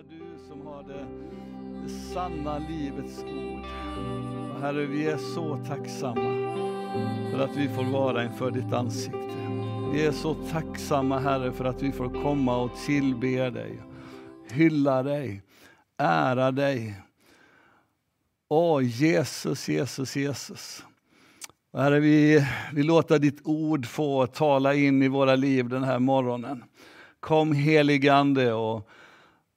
bara du som har det, det sanna livets ord. Och Herre, vi är så tacksamma för att vi får vara inför ditt ansikte. Vi är så tacksamma Herre för att vi får komma och tillbe dig, hylla dig, ära dig. Åh Jesus, Jesus, Jesus. Herre, vi, vi låter ditt ord få tala in i våra liv den här morgonen. Kom heligande och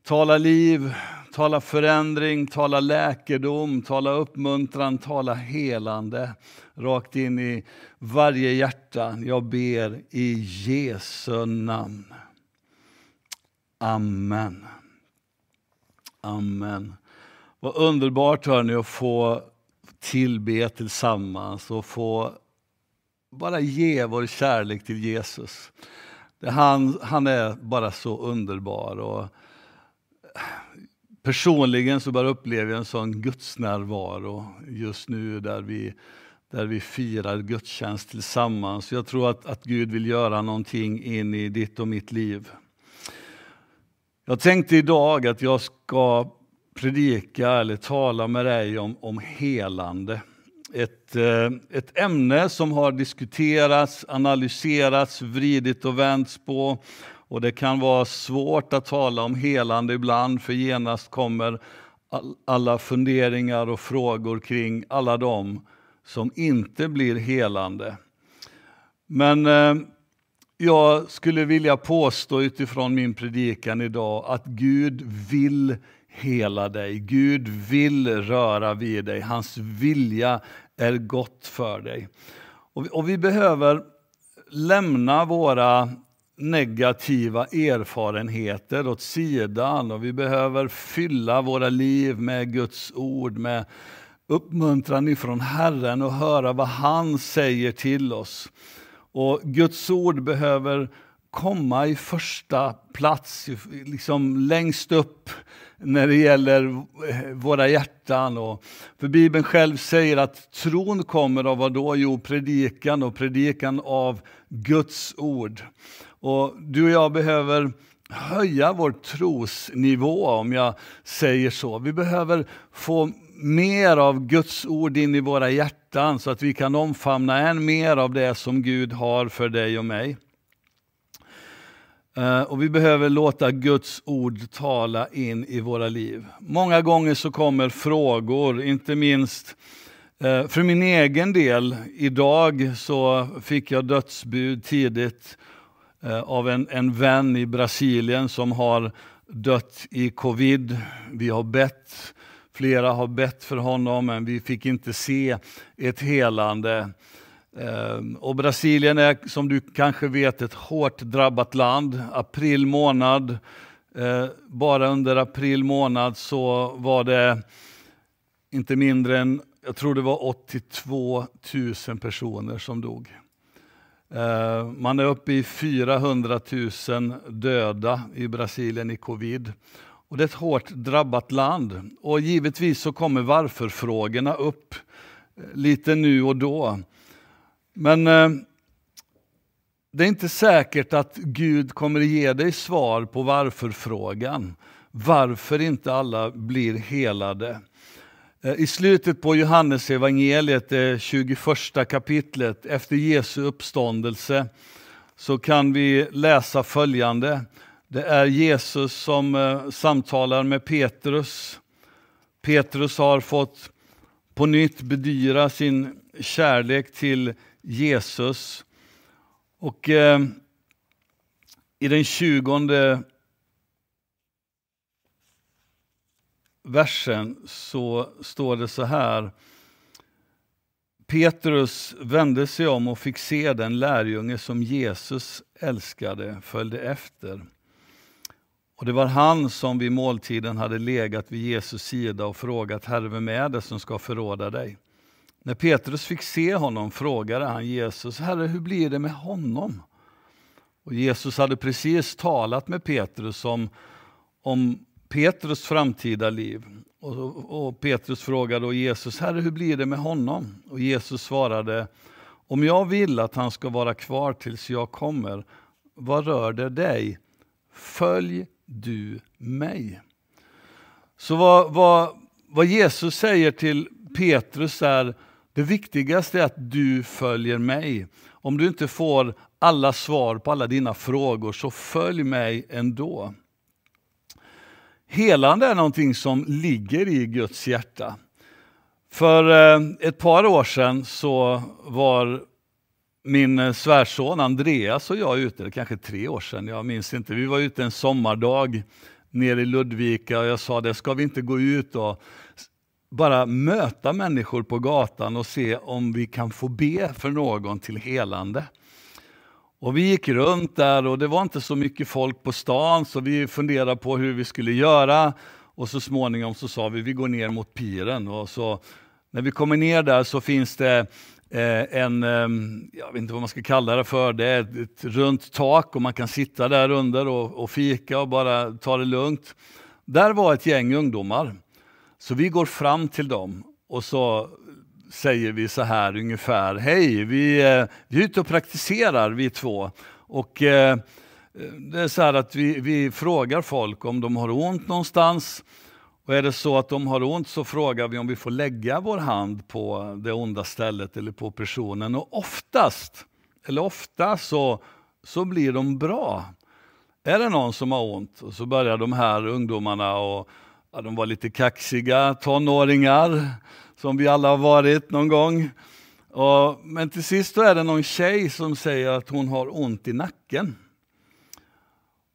tala liv, tala förändring, tala läkedom, tala uppmuntran, tala helande rakt in i varje hjärta. Jag ber i Jesu namn. Amen. Amen. Vad underbart hörni att få tillbe tillsammans och få bara ge vår kärlek till Jesus. Han, han är bara så underbar. Och personligen så bara upplever jag en sån gudsnärvaro just nu där vi, där vi firar gudstjänst tillsammans. Jag tror att, att Gud vill göra någonting in i ditt och mitt liv. Jag tänkte idag att jag ska predika eller tala med dig om, om helande. Ett, eh, ett ämne som har diskuterats, analyserats, vridit och vänts på. Och det kan vara svårt att tala om helande ibland, för genast kommer alla funderingar och frågor kring alla de som inte blir helande. Men eh, jag skulle vilja påstå utifrån min predikan idag att Gud vill hela dig. Gud vill röra vid dig. Hans vilja är gott för dig. Och vi, och vi behöver lämna våra negativa erfarenheter åt sidan och vi behöver fylla våra liv med Guds ord, med uppmuntran ifrån Herren och höra vad han säger till oss. Och Guds ord behöver komma i första plats, liksom längst upp när det gäller våra hjärtan. Och, för Bibeln själv säger att tron kommer av vad då? Jo, predikan och predikan av Guds ord. Och du och jag behöver höja vår trosnivå om jag säger så. Vi behöver få mer av Guds ord in i våra hjärtan så att vi kan omfamna än mer av det som Gud har för dig och mig. Eh, och vi behöver låta Guds ord tala in i våra liv. Många gånger så kommer frågor, inte minst eh, för min egen del. Idag så fick jag dödsbud tidigt Eh, av en, en vän i Brasilien som har dött i covid. Vi har bett, flera har bett för honom men vi fick inte se ett helande. Eh, och Brasilien är som du kanske vet ett hårt drabbat land. April månad, eh, bara under april månad så var det inte mindre än, jag tror det var 82 000 personer som dog. Eh, man är uppe i 400 000 döda i Brasilien i covid. Och det är ett hårt drabbat land. Och givetvis så kommer varför-frågorna upp eh, lite nu och då. Men eh, det är inte säkert att Gud kommer ge dig svar på varför-frågan. Varför inte alla blir helade. Eh, I slutet på Johannes evangeliet, eh, det 21 kapitlet, efter Jesu uppståndelse, så kan vi läsa följande. Det är Jesus som eh, samtalar med Petrus. Petrus har fått på nytt bedyra sin kärlek till Jesus. Och eh, i den tjugonde versen så står det så här. Petrus vände sig om och fick se den lärjunge som Jesus älskade följde efter. Och Det var han som vid måltiden hade legat vid Jesus sida och frågat Herre, vem är det som ska förråda dig? När Petrus fick se honom frågade han Jesus, Herre hur blir det med honom? Och Jesus hade precis talat med Petrus om, om Petrus framtida liv. Och, och Petrus frågade och Jesus, Herre hur blir det med honom? Och Jesus svarade, om jag vill att han ska vara kvar tills jag kommer, vad rör det dig? Följ du mig. Så vad, vad, vad Jesus säger till Petrus är, det viktigaste är att du följer mig. Om du inte får alla svar på alla dina frågor, så följ mig ändå. Helande är någonting som ligger i Guds hjärta. För eh, ett par år sedan så var min eh, svärson Andreas och jag ute, kanske tre år sedan, jag minns inte. Vi var ute en sommardag nere i Ludvika och jag sa det, ska vi inte gå ut och bara möta människor på gatan och se om vi kan få be för någon till helande. Och vi gick runt där och det var inte så mycket folk på stan så vi funderade på hur vi skulle göra. Och så småningom så sa vi vi går ner mot piren. Och så, när vi kommer ner där så finns det eh, en, eh, jag vet inte vad man ska kalla det för, det är ett, ett runt tak och man kan sitta där under och, och fika och bara ta det lugnt. Där var ett gäng ungdomar. Så vi går fram till dem och så säger vi så här ungefär, hej, vi, eh, vi är ute och praktiserar vi två. Och eh, det är så här att vi, vi frågar folk om de har ont någonstans. Och är det så att de har ont så frågar vi om vi får lägga vår hand på det onda stället eller på personen. Och oftast, eller ofta så, så blir de bra. Är det någon som har ont och så börjar de här ungdomarna och ja, de var lite kaxiga tonåringar som vi alla har varit någon gång. Och, men till sist är det någon tjej som säger att hon har ont i nacken.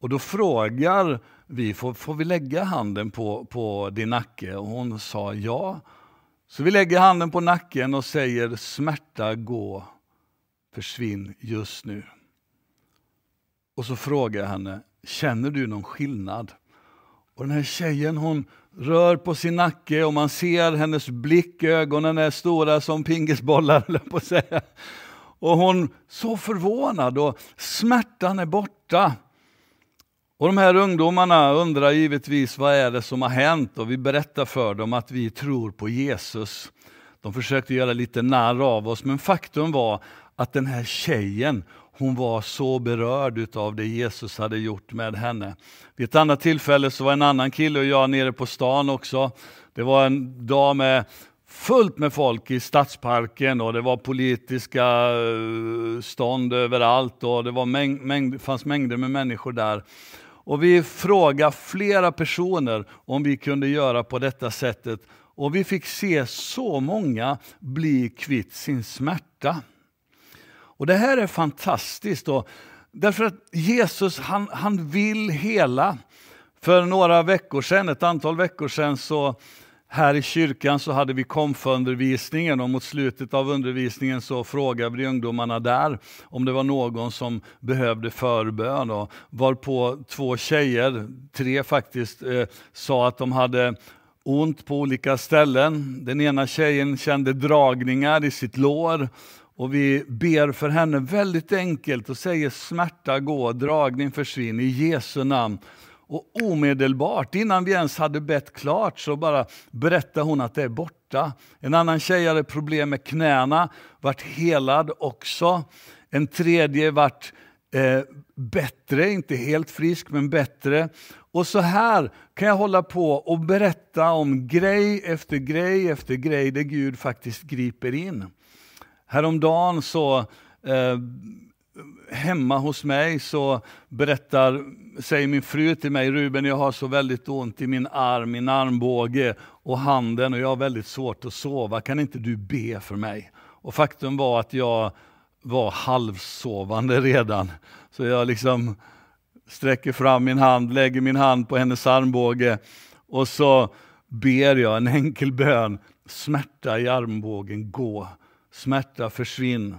Och då frågar vi, får, får vi lägga handen på, på din nacke? Och hon sa ja. Så vi lägger handen på nacken och säger smärta gå, försvinn just nu. Och så frågar jag henne, känner du någon skillnad? Och den här tjejen hon rör på sin nacke och man ser hennes blick, ögonen är stora som pingisbollar, på att säga. Och hon så förvånad och smärtan är borta. Och de här ungdomarna undrar givetvis vad är det som har hänt och vi berättar för dem att vi tror på Jesus. De försökte göra lite narr av oss men faktum var att den här tjejen hon var så berörd av det Jesus hade gjort med henne. Vid ett annat tillfälle så var en annan kille och jag nere på stan också. Det var en dag med fullt med folk i stadsparken och det var politiska eh, stånd överallt och det var mäng mängd, fanns mängder med människor där. Och vi frågade flera personer om vi kunde göra på detta sättet och vi fick se så många bli kvitt sin smärta. Och Det här är fantastiskt. Då, därför att Jesus han, han vill hela. För några veckor sedan, ett antal veckor sedan, så här i kyrkan så hade vi konfundervisningen och mot slutet av undervisningen så frågade vi ungdomarna där om det var någon som behövde förbön. Och varpå två tjejer, tre faktiskt, eh, sa att de hade ont på olika ställen. Den ena tjejen kände dragningar i sitt lår och vi ber för henne väldigt enkelt och säger smärta gå, dragning försvinn i Jesu namn. Och omedelbart, innan vi ens hade bett klart, så bara berättar hon att det är borta. En annan tjej hade problem med knäna, vart helad också. En tredje vart eh, bättre, inte helt frisk, men bättre. Och så här kan jag hålla på och berätta om grej efter grej efter grej där Gud faktiskt griper in. Häromdagen så eh, hemma hos mig så berättar, säger min fru till mig, Ruben jag har så väldigt ont i min arm, min armbåge och handen och jag har väldigt svårt att sova, kan inte du be för mig? Och faktum var att jag var halvsovande redan. Så jag liksom sträcker fram min hand, lägger min hand på hennes armbåge och så ber jag en enkel bön, smärta i armbågen, gå smärta försvinn.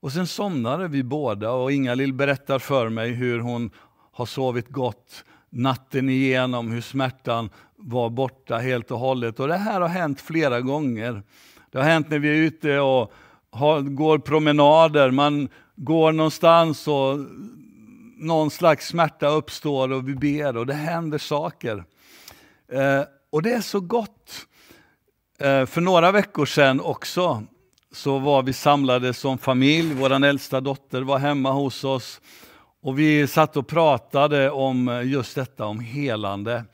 Och sen somnade vi båda och Inga-Lill berättar för mig hur hon har sovit gott natten igenom, hur smärtan var borta helt och hållet. Och det här har hänt flera gånger. Det har hänt när vi är ute och har, går promenader, man går någonstans och någon slags smärta uppstår och vi ber och det händer saker. Eh, och det är så gott. Eh, för några veckor sedan också så var vi samlade som familj. Vår äldsta dotter var hemma hos oss och vi satt och pratade om eh, just detta, om helande.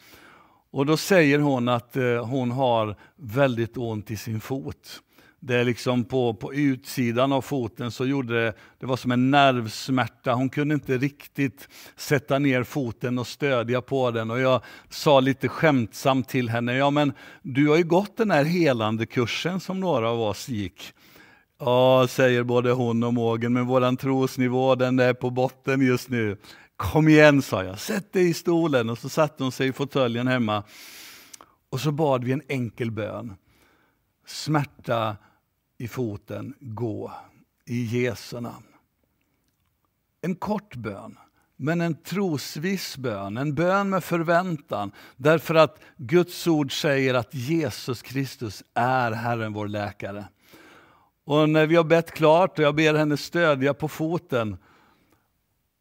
Och då säger hon att eh, hon har väldigt ont i sin fot. Det liksom på, på utsidan av foten så gjorde det, det var som en nervsmärta. Hon kunde inte riktigt sätta ner foten och stödja på den. Och jag sa lite skämtsamt till henne, ja men du har ju gått den här helande kursen som några av oss gick. Ja, säger både hon och Mågen, men våran trosnivå den är på botten just nu. Kom igen, sa jag, sätt dig i stolen. Och så satte hon sig i fåtöljen hemma. Och så bad vi en enkel bön. Smärta i foten, gå i Jesu namn. En kort bön, men en trosviss bön, en bön med förväntan. Därför att Guds ord säger att Jesus Kristus är Herren vår läkare. Och när vi har bett klart och jag ber henne stödja på foten,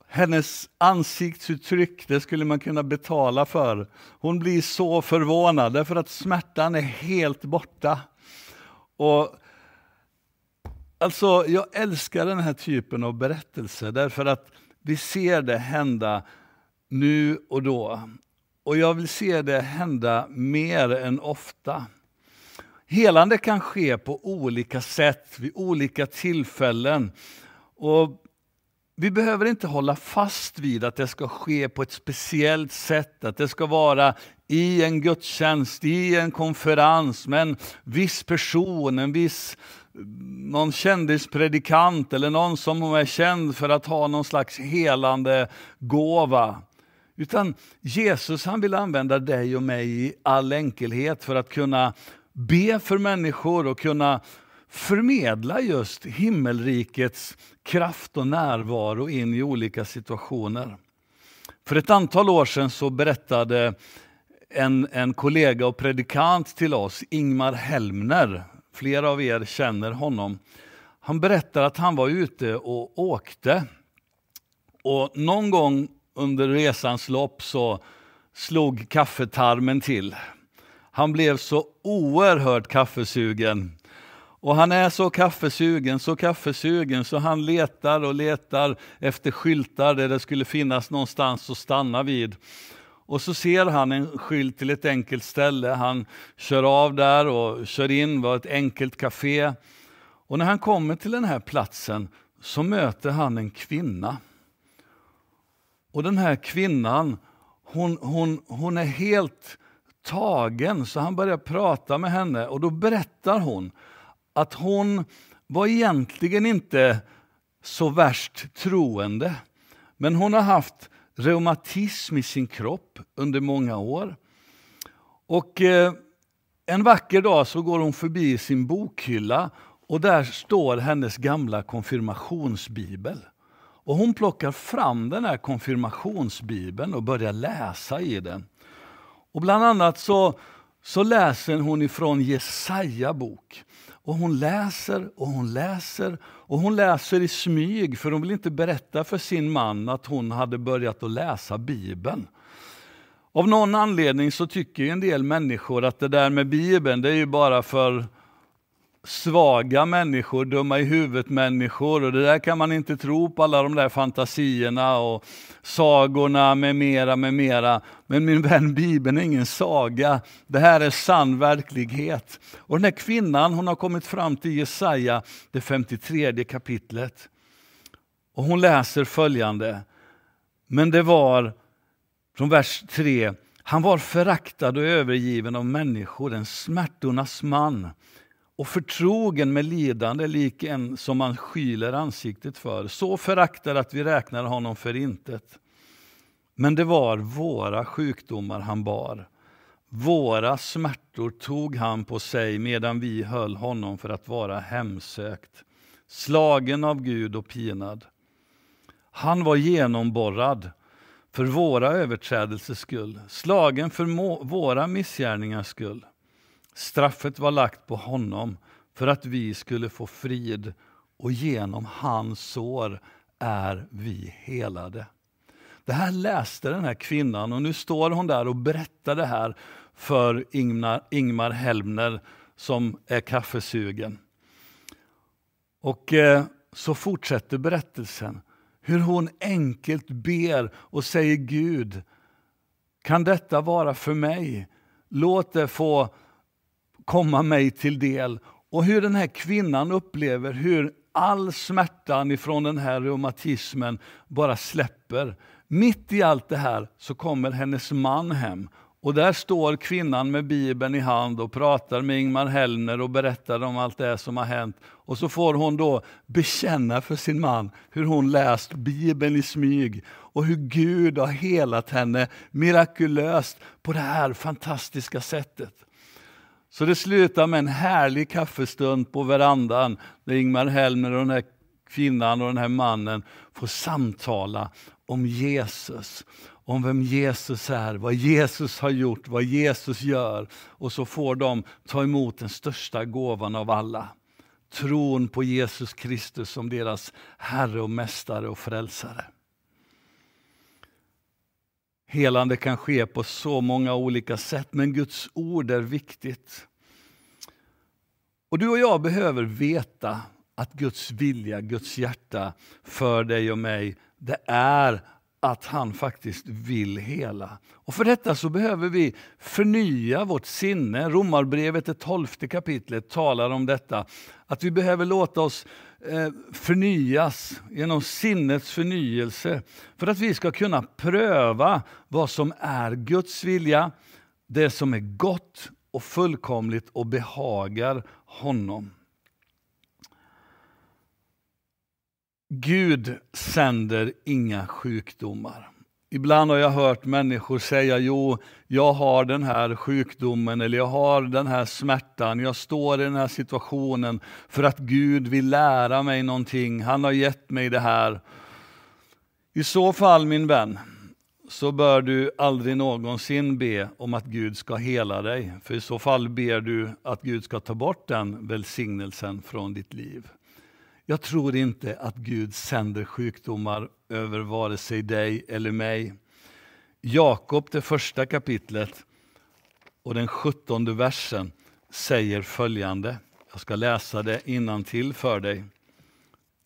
hennes ansiktsuttryck, det skulle man kunna betala för. Hon blir så förvånad därför att smärtan är helt borta. Och Alltså, jag älskar den här typen av berättelser därför att vi ser det hända nu och då. Och jag vill se det hända mer än ofta. Helande kan ske på olika sätt, vid olika tillfällen. Och vi behöver inte hålla fast vid att det ska ske på ett speciellt sätt, att det ska vara i en gudstjänst, i en konferens med en viss person, en viss någon kändispredikant eller någon som är känd för att ha någon slags helande gåva. Utan Jesus han vill använda dig och mig i all enkelhet för att kunna be för människor och kunna förmedla just himmelrikets kraft och närvaro in i olika situationer. För ett antal år sedan så berättade en, en kollega och predikant till oss, Ingmar Helmner, flera av er känner honom. Han berättar att han var ute och åkte. Och någon gång under resans lopp så slog kaffetarmen till. Han blev så oerhört kaffesugen. Och han är så kaffesugen, så kaffesugen, så han letar och letar efter skyltar där det skulle finnas någonstans att stanna vid. Och så ser han en skylt till ett enkelt ställe. Han kör av där och kör in, var ett enkelt café. Och när han kommer till den här platsen så möter han en kvinna. Och den här kvinnan, hon, hon, hon är helt tagen, så han börjar prata med henne och då berättar hon att hon var egentligen inte så värst troende. Men hon har haft reumatism i sin kropp under många år. Och eh, en vacker dag så går hon förbi sin bokhylla och där står hennes gamla konfirmationsbibel. Och hon plockar fram den här konfirmationsbibeln och börjar läsa i den. Och bland annat så, så läser hon ifrån Jesaja bok. Och hon läser och hon läser och hon läser i smyg för hon vill inte berätta för sin man att hon hade börjat att läsa Bibeln. Av någon anledning så tycker en del människor att det där med Bibeln det är ju bara för svaga människor, dumma i huvudet-människor och det där kan man inte tro på alla de där fantasierna och sagorna med mera, med mera. Men min vän, Bibeln är ingen saga. Det här är sann verklighet. Och den här kvinnan, hon har kommit fram till Jesaja, det 53 kapitlet. Och hon läser följande. Men det var, från vers 3, han var föraktad och övergiven av människor, en smärtornas man och förtrogen med lidande lik en som man skyler ansiktet för, så föraktad att vi räknar honom för intet. Men det var våra sjukdomar han bar. Våra smärtor tog han på sig medan vi höll honom för att vara hemsökt, slagen av Gud och pinad. Han var genomborrad för våra överträdelsers skull, slagen för våra missgärningars skull. Straffet var lagt på honom för att vi skulle få frid och genom hans sår är vi helade. Det här läste den här kvinnan och nu står hon där och berättar det här för Ingmar, Ingmar Helmner som är kaffesugen. Och eh, så fortsätter berättelsen hur hon enkelt ber och säger Gud, kan detta vara för mig? Låt det få komma mig till del. Och hur den här kvinnan upplever hur all smärtan ifrån den här reumatismen bara släpper. Mitt i allt det här så kommer hennes man hem och där står kvinnan med Bibeln i hand och pratar med Ingmar Hellner och berättar om allt det som har hänt. Och så får hon då bekänna för sin man hur hon läst Bibeln i smyg och hur Gud har helat henne mirakulöst på det här fantastiska sättet. Så det slutar med en härlig kaffestund på verandan där Ingmar Helmer och den här kvinnan och den här mannen får samtala om Jesus om vem Jesus är, vad Jesus har gjort, vad Jesus gör. Och så får de ta emot den största gåvan av alla. Tron på Jesus Kristus som deras Herre och Mästare och Frälsare. Helande kan ske på så många olika sätt, men Guds ord är viktigt. Och du och jag behöver veta att Guds vilja, Guds hjärta för dig och mig, det är att han faktiskt vill hela. Och för detta så behöver vi förnya vårt sinne. Romarbrevet, det tolfte kapitlet, talar om detta. Att vi behöver låta oss Eh, förnyas genom sinnets förnyelse för att vi ska kunna pröva vad som är Guds vilja, det som är gott och fullkomligt och behagar honom. Gud sänder inga sjukdomar. Ibland har jag hört människor säga, jo, jag har den här sjukdomen eller jag har den här smärtan, jag står i den här situationen för att Gud vill lära mig någonting, han har gett mig det här. I så fall, min vän, så bör du aldrig någonsin be om att Gud ska hela dig, för i så fall ber du att Gud ska ta bort den välsignelsen från ditt liv. Jag tror inte att Gud sänder sjukdomar över vare sig dig eller mig. Jakob, det första kapitlet och den sjuttonde versen säger följande. Jag ska läsa det innan till för dig.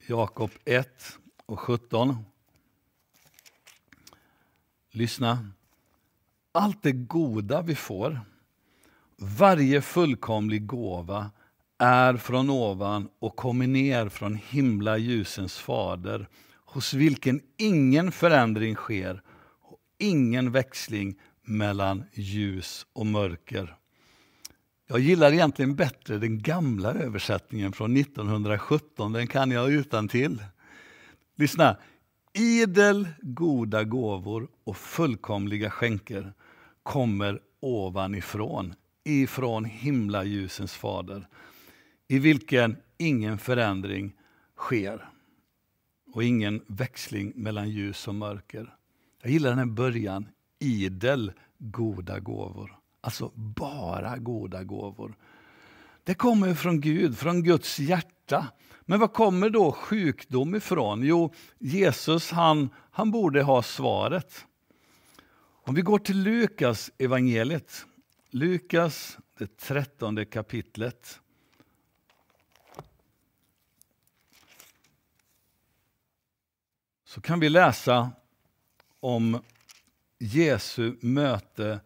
Jakob 1 och 17. Lyssna. Allt det goda vi får, varje fullkomlig gåva är från ovan och kommer ner från himla ljusens fader, hos vilken ingen förändring sker och ingen växling mellan ljus och mörker. Jag gillar egentligen bättre den gamla översättningen från 1917, den kan jag utan till. Lyssna! Idel goda gåvor och fullkomliga skänker kommer ovanifrån, ifrån himlaljusens fader i vilken ingen förändring sker och ingen växling mellan ljus och mörker. Jag gillar den här början, idel goda gåvor. Alltså bara goda gåvor. Det kommer från Gud, från Guds hjärta. Men var kommer då sjukdom ifrån? Jo, Jesus han, han borde ha svaret. Om vi går till Lukas evangeliet. Lukas, det trettonde kapitlet. Så kan vi läsa om Jesu möte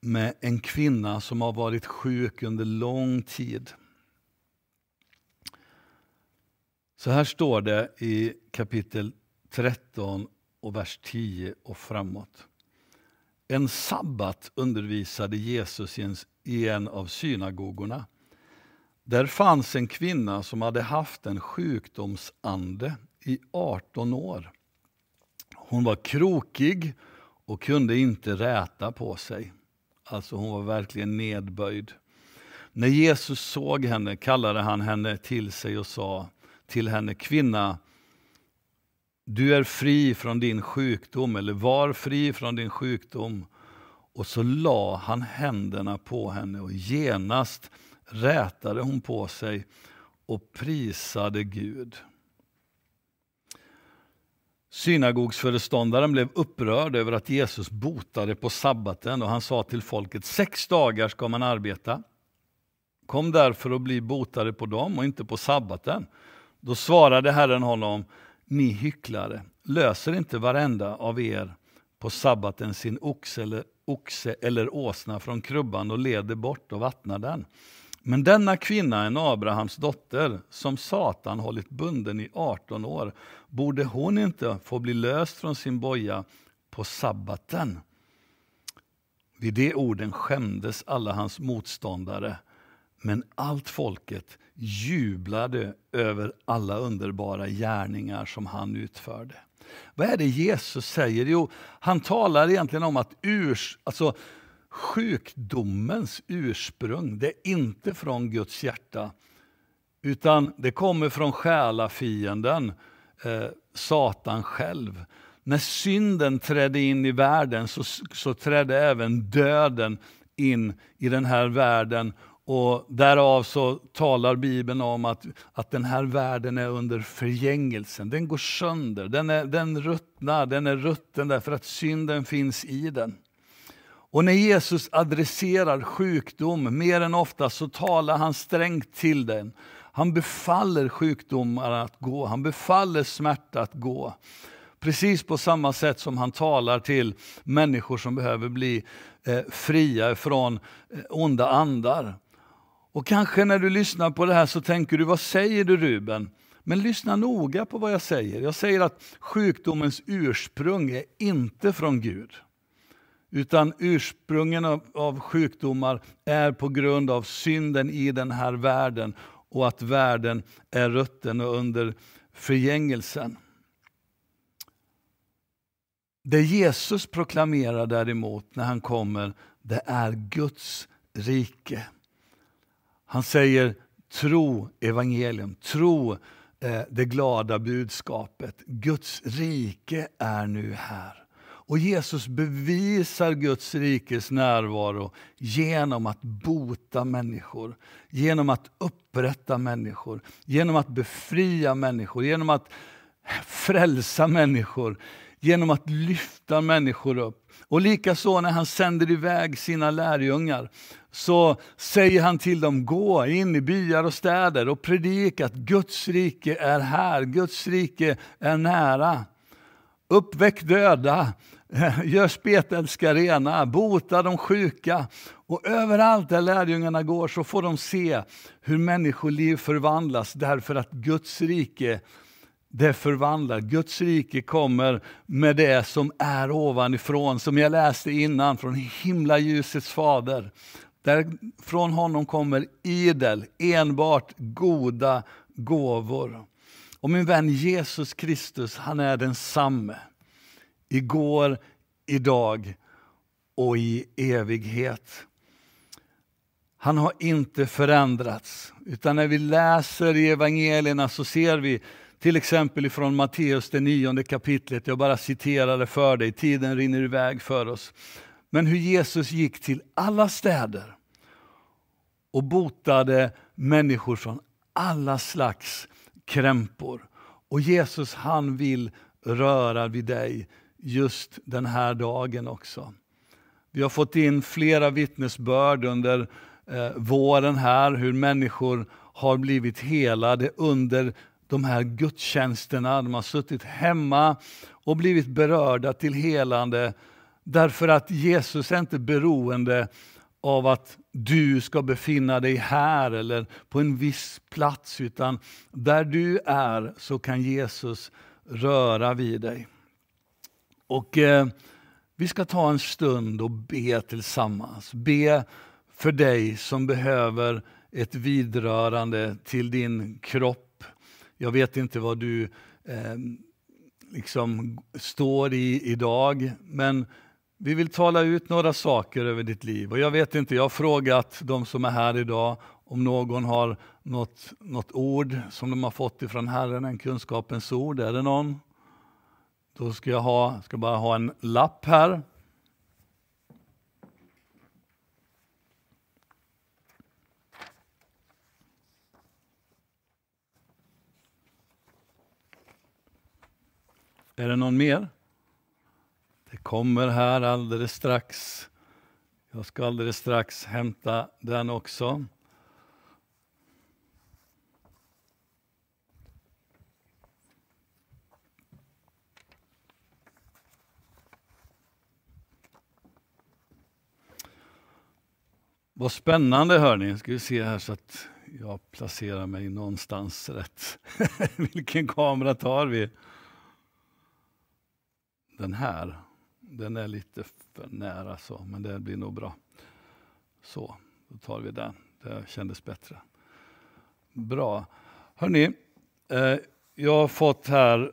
med en kvinna som har varit sjuk under lång tid. Så här står det i kapitel 13 och vers 10 och framåt. En sabbat undervisade Jesus i en av synagogorna. Där fanns en kvinna som hade haft en sjukdomsande i 18 år. Hon var krokig och kunde inte räta på sig. Alltså hon var verkligen nedböjd. När Jesus såg henne kallade han henne till sig och sa till henne, kvinna, du är fri från din sjukdom, eller var fri från din sjukdom. Och så la han händerna på henne och genast rätade hon på sig och prisade Gud. Synagogsföreståndaren blev upprörd över att Jesus botade på sabbaten och han sa till folket, sex dagar ska man arbeta. Kom därför och bli botade på dem och inte på sabbaten. Då svarade Herren honom, ni hycklare, löser inte varenda av er på sabbaten sin oxe eller oxe eller åsna från krubban och leder bort och vattnar den. Men denna kvinna, en Abrahams dotter, som Satan hållit bunden i 18 år, borde hon inte få bli löst från sin boja på sabbaten? Vid de orden skämdes alla hans motståndare, men allt folket jublade över alla underbara gärningar som han utförde. Vad är det Jesus säger? Jo, han talar egentligen om att urs, alltså, sjukdomens ursprung, det är inte från Guds hjärta, utan det kommer från själafienden, eh, Satan själv. När synden trädde in i världen så, så trädde även döden in i den här världen och därav så talar Bibeln om att, att den här världen är under förgängelsen. Den går sönder, den, är, den ruttnar, den är rutten därför att synden finns i den. Och när Jesus adresserar sjukdom, mer än ofta så talar han strängt till den. Han befaller sjukdomar att gå, han befaller smärta att gå. Precis på samma sätt som han talar till människor som behöver bli eh, fria från eh, onda andar. Och kanske när du lyssnar på det här så tänker du, vad säger du Ruben? Men lyssna noga på vad jag säger. Jag säger att sjukdomens ursprung är inte från Gud. Utan ursprungen av, av sjukdomar är på grund av synden i den här världen och att världen är rutten och under förgängelsen. Det Jesus proklamerar däremot när han kommer, det är Guds rike. Han säger tro evangelium, tro eh, det glada budskapet. Guds rike är nu här. Och Jesus bevisar Guds rikes närvaro genom att bota människor, genom att upprätta människor, genom att befria människor, genom att frälsa människor, genom att lyfta människor upp. Och likaså när han sänder iväg sina lärjungar så säger han till dem, gå in i byar och städer och predika att Guds rike är här, Guds rike är nära. Uppväck döda, gör spetälska rena, bota de sjuka. Och överallt där lärjungarna går så får de se hur människoliv förvandlas därför att Guds rike det förvandlar. Guds rike kommer med det som är ovanifrån, som jag läste innan, från himlaljusets fader. Där från honom kommer idel, enbart goda gåvor. Och min vän Jesus Kristus, han är densamme. Igår, idag och i evighet. Han har inte förändrats. Utan när vi läser i evangelierna så ser vi till exempel från Matteus, det nionde kapitlet. Jag bara citerar det för dig, tiden rinner iväg för oss. Men hur Jesus gick till alla städer och botade människor från alla slags krämpor. Och Jesus han vill röra vid dig just den här dagen också. Vi har fått in flera vittnesbörd under eh, våren här, hur människor har blivit helade under de här gudstjänsterna. De har suttit hemma och blivit berörda till helande därför att Jesus är inte beroende av att du ska befinna dig här eller på en viss plats, utan där du är så kan Jesus röra vid dig. Och eh, Vi ska ta en stund och be tillsammans. Be för dig som behöver ett vidrörande till din kropp. Jag vet inte vad du eh, liksom står i idag, men vi vill tala ut några saker över ditt liv. Och jag vet inte, jag har frågat de som är här idag om någon har något, något ord som de har fått ifrån Herren, en kunskapens ord. Är det någon? Då ska jag ha, ska bara ha en lapp här. Är det någon mer? Det kommer här alldeles strax. Jag ska alldeles strax hämta den också. Vad spännande hörni. Ska vi se här så att jag placerar mig någonstans rätt. Vilken kamera tar vi? Den här. Den är lite för nära så, men det blir nog bra. Så, då tar vi den. Det kändes bättre. Bra. Hörni, eh, jag har fått här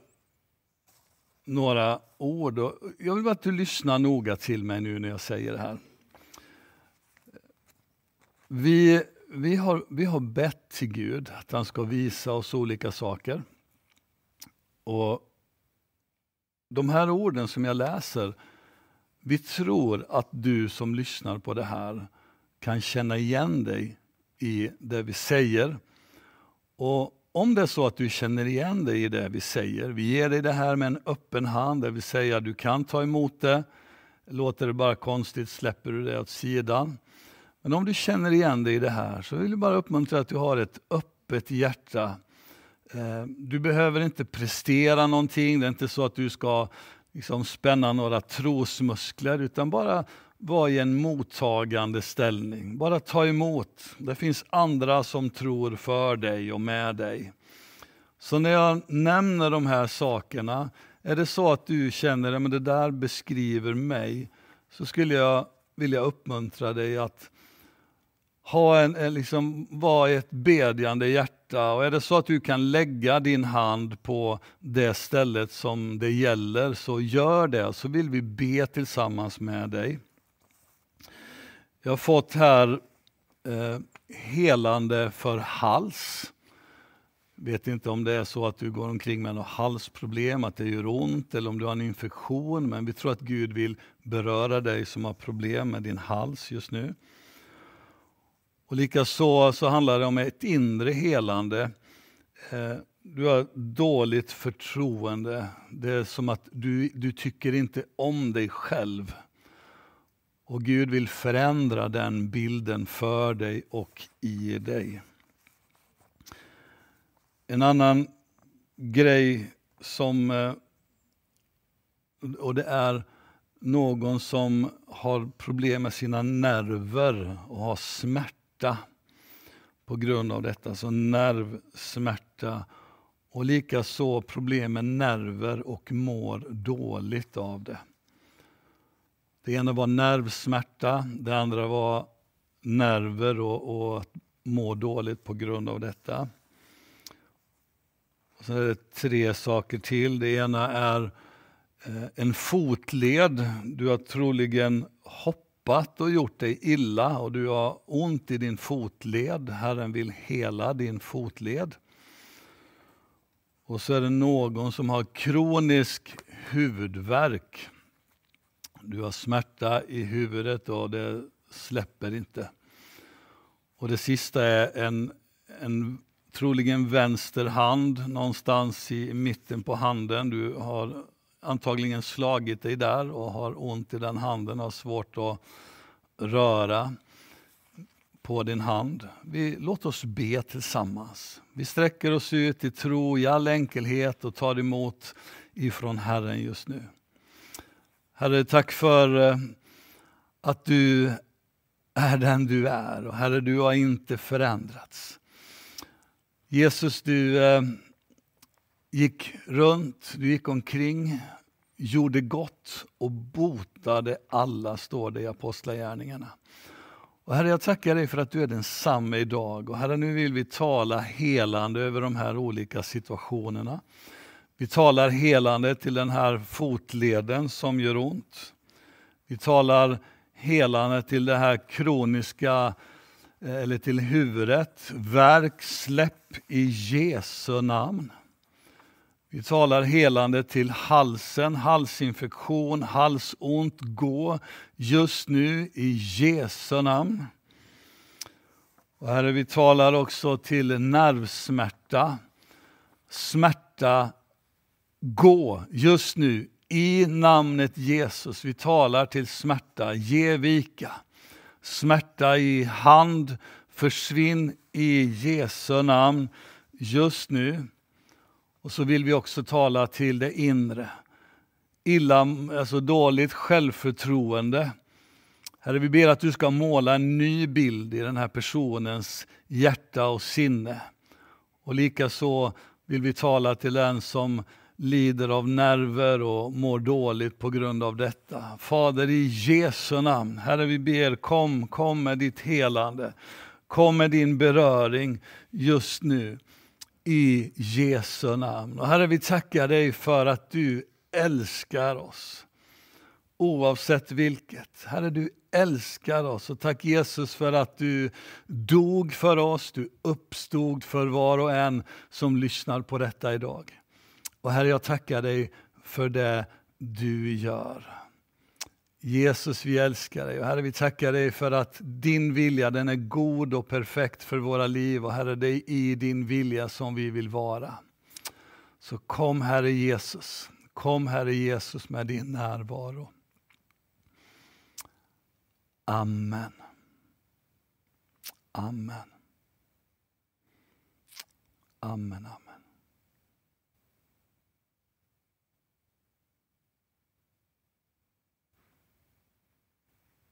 några ord. jag vill att du lyssnar noga till mig nu när jag säger det här. Vi, vi, har, vi har bett till Gud att han ska visa oss olika saker. Och De här orden som jag läser, vi tror att du som lyssnar på det här kan känna igen dig i det vi säger. Och om det är så att du känner igen dig i det vi säger, vi ger dig det här med en öppen hand, det vill säga du kan ta emot det. Låter det bara konstigt släpper du det åt sidan. Men om du känner igen dig i det här så vill jag bara uppmuntra att du har ett öppet hjärta. Eh, du behöver inte prestera någonting, det är inte så att du ska liksom spänna några trosmuskler utan bara vara i en mottagande ställning. Bara ta emot. Det finns andra som tror för dig och med dig. Så när jag nämner de här sakerna, är det så att du känner att det där beskriver mig, så skulle jag vilja uppmuntra dig att ha en, en liksom, vara ett bedjande hjärta. Och är det så att du kan lägga din hand på det stället som det gäller, så gör det. Så vill vi be tillsammans med dig. Jag har fått här eh, helande för hals. Vet inte om det är så att du går omkring med något halsproblem, att det gör ont eller om du har en infektion. Men vi tror att Gud vill beröra dig som har problem med din hals just nu. Och likaså så handlar det om ett inre helande. Eh, du har dåligt förtroende. Det är som att du, du tycker inte om dig själv. Och Gud vill förändra den bilden för dig och i dig. En annan grej som, eh, och det är någon som har problem med sina nerver och har smärta på grund av detta, så nervsmärta. Och likaså problem med nerver och mår dåligt av det. Det ena var nervsmärta, det andra var nerver och, och må dåligt på grund av detta. Och sen är det tre saker till. Det ena är eh, en fotled. Du har troligen hoppat och gjort dig illa och du har ont i din fotled. Herren vill hela din fotled. Och så är det någon som har kronisk huvudvärk. Du har smärta i huvudet och det släpper inte. Och det sista är en, en troligen vänster hand någonstans i mitten på handen. Du har antagligen slagit dig där och har ont i den handen, och har svårt att röra på din hand. Vi, låt oss be tillsammans. Vi sträcker oss ut i tro i all enkelhet och tar emot ifrån Herren just nu. Herre, tack för eh, att du är den du är och Herre, du har inte förändrats. Jesus, du eh, gick runt, du gick omkring, gjorde gott och botade alla, står det i Apostlagärningarna. Och herre, jag tackar dig för att du är densamme idag. Och herre, nu vill vi tala helande över de här olika situationerna. Vi talar helande till den här fotleden som gör ont. Vi talar helande till det här kroniska, eh, eller till huvudet. Verk, släpp i Jesu namn. Vi talar helande till halsen, halsinfektion, halsont, gå just nu i Jesu namn. Och herre, vi talar också till nervsmärta, smärta Gå just nu i namnet Jesus. Vi talar till smärta. Ge vika. Smärta i hand, försvinn i Jesu namn just nu. Och så vill vi också tala till det inre. Illa, alltså dåligt självförtroende. Herre, vi ber att du ska måla en ny bild i den här personens hjärta och sinne. Och likaså vill vi tala till den som lider av nerver och mår dåligt på grund av detta. Fader, i Jesu namn, Herre vi ber, kom, kom med ditt helande. Kom med din beröring just nu i Jesu namn. Och Herre, vi tackar dig för att du älskar oss oavsett vilket. Herre, du älskar oss och tack Jesus för att du dog för oss, du uppstod för var och en som lyssnar på detta idag. Och Herre, jag tackar dig för det du gör. Jesus, vi älskar dig. Och herre, vi tackar dig för att din vilja den är god och perfekt för våra liv. Och Herre, det är i din vilja som vi vill vara. Så kom Herre Jesus, kom Herre Jesus med din närvaro. Amen. Amen. Amen, amen.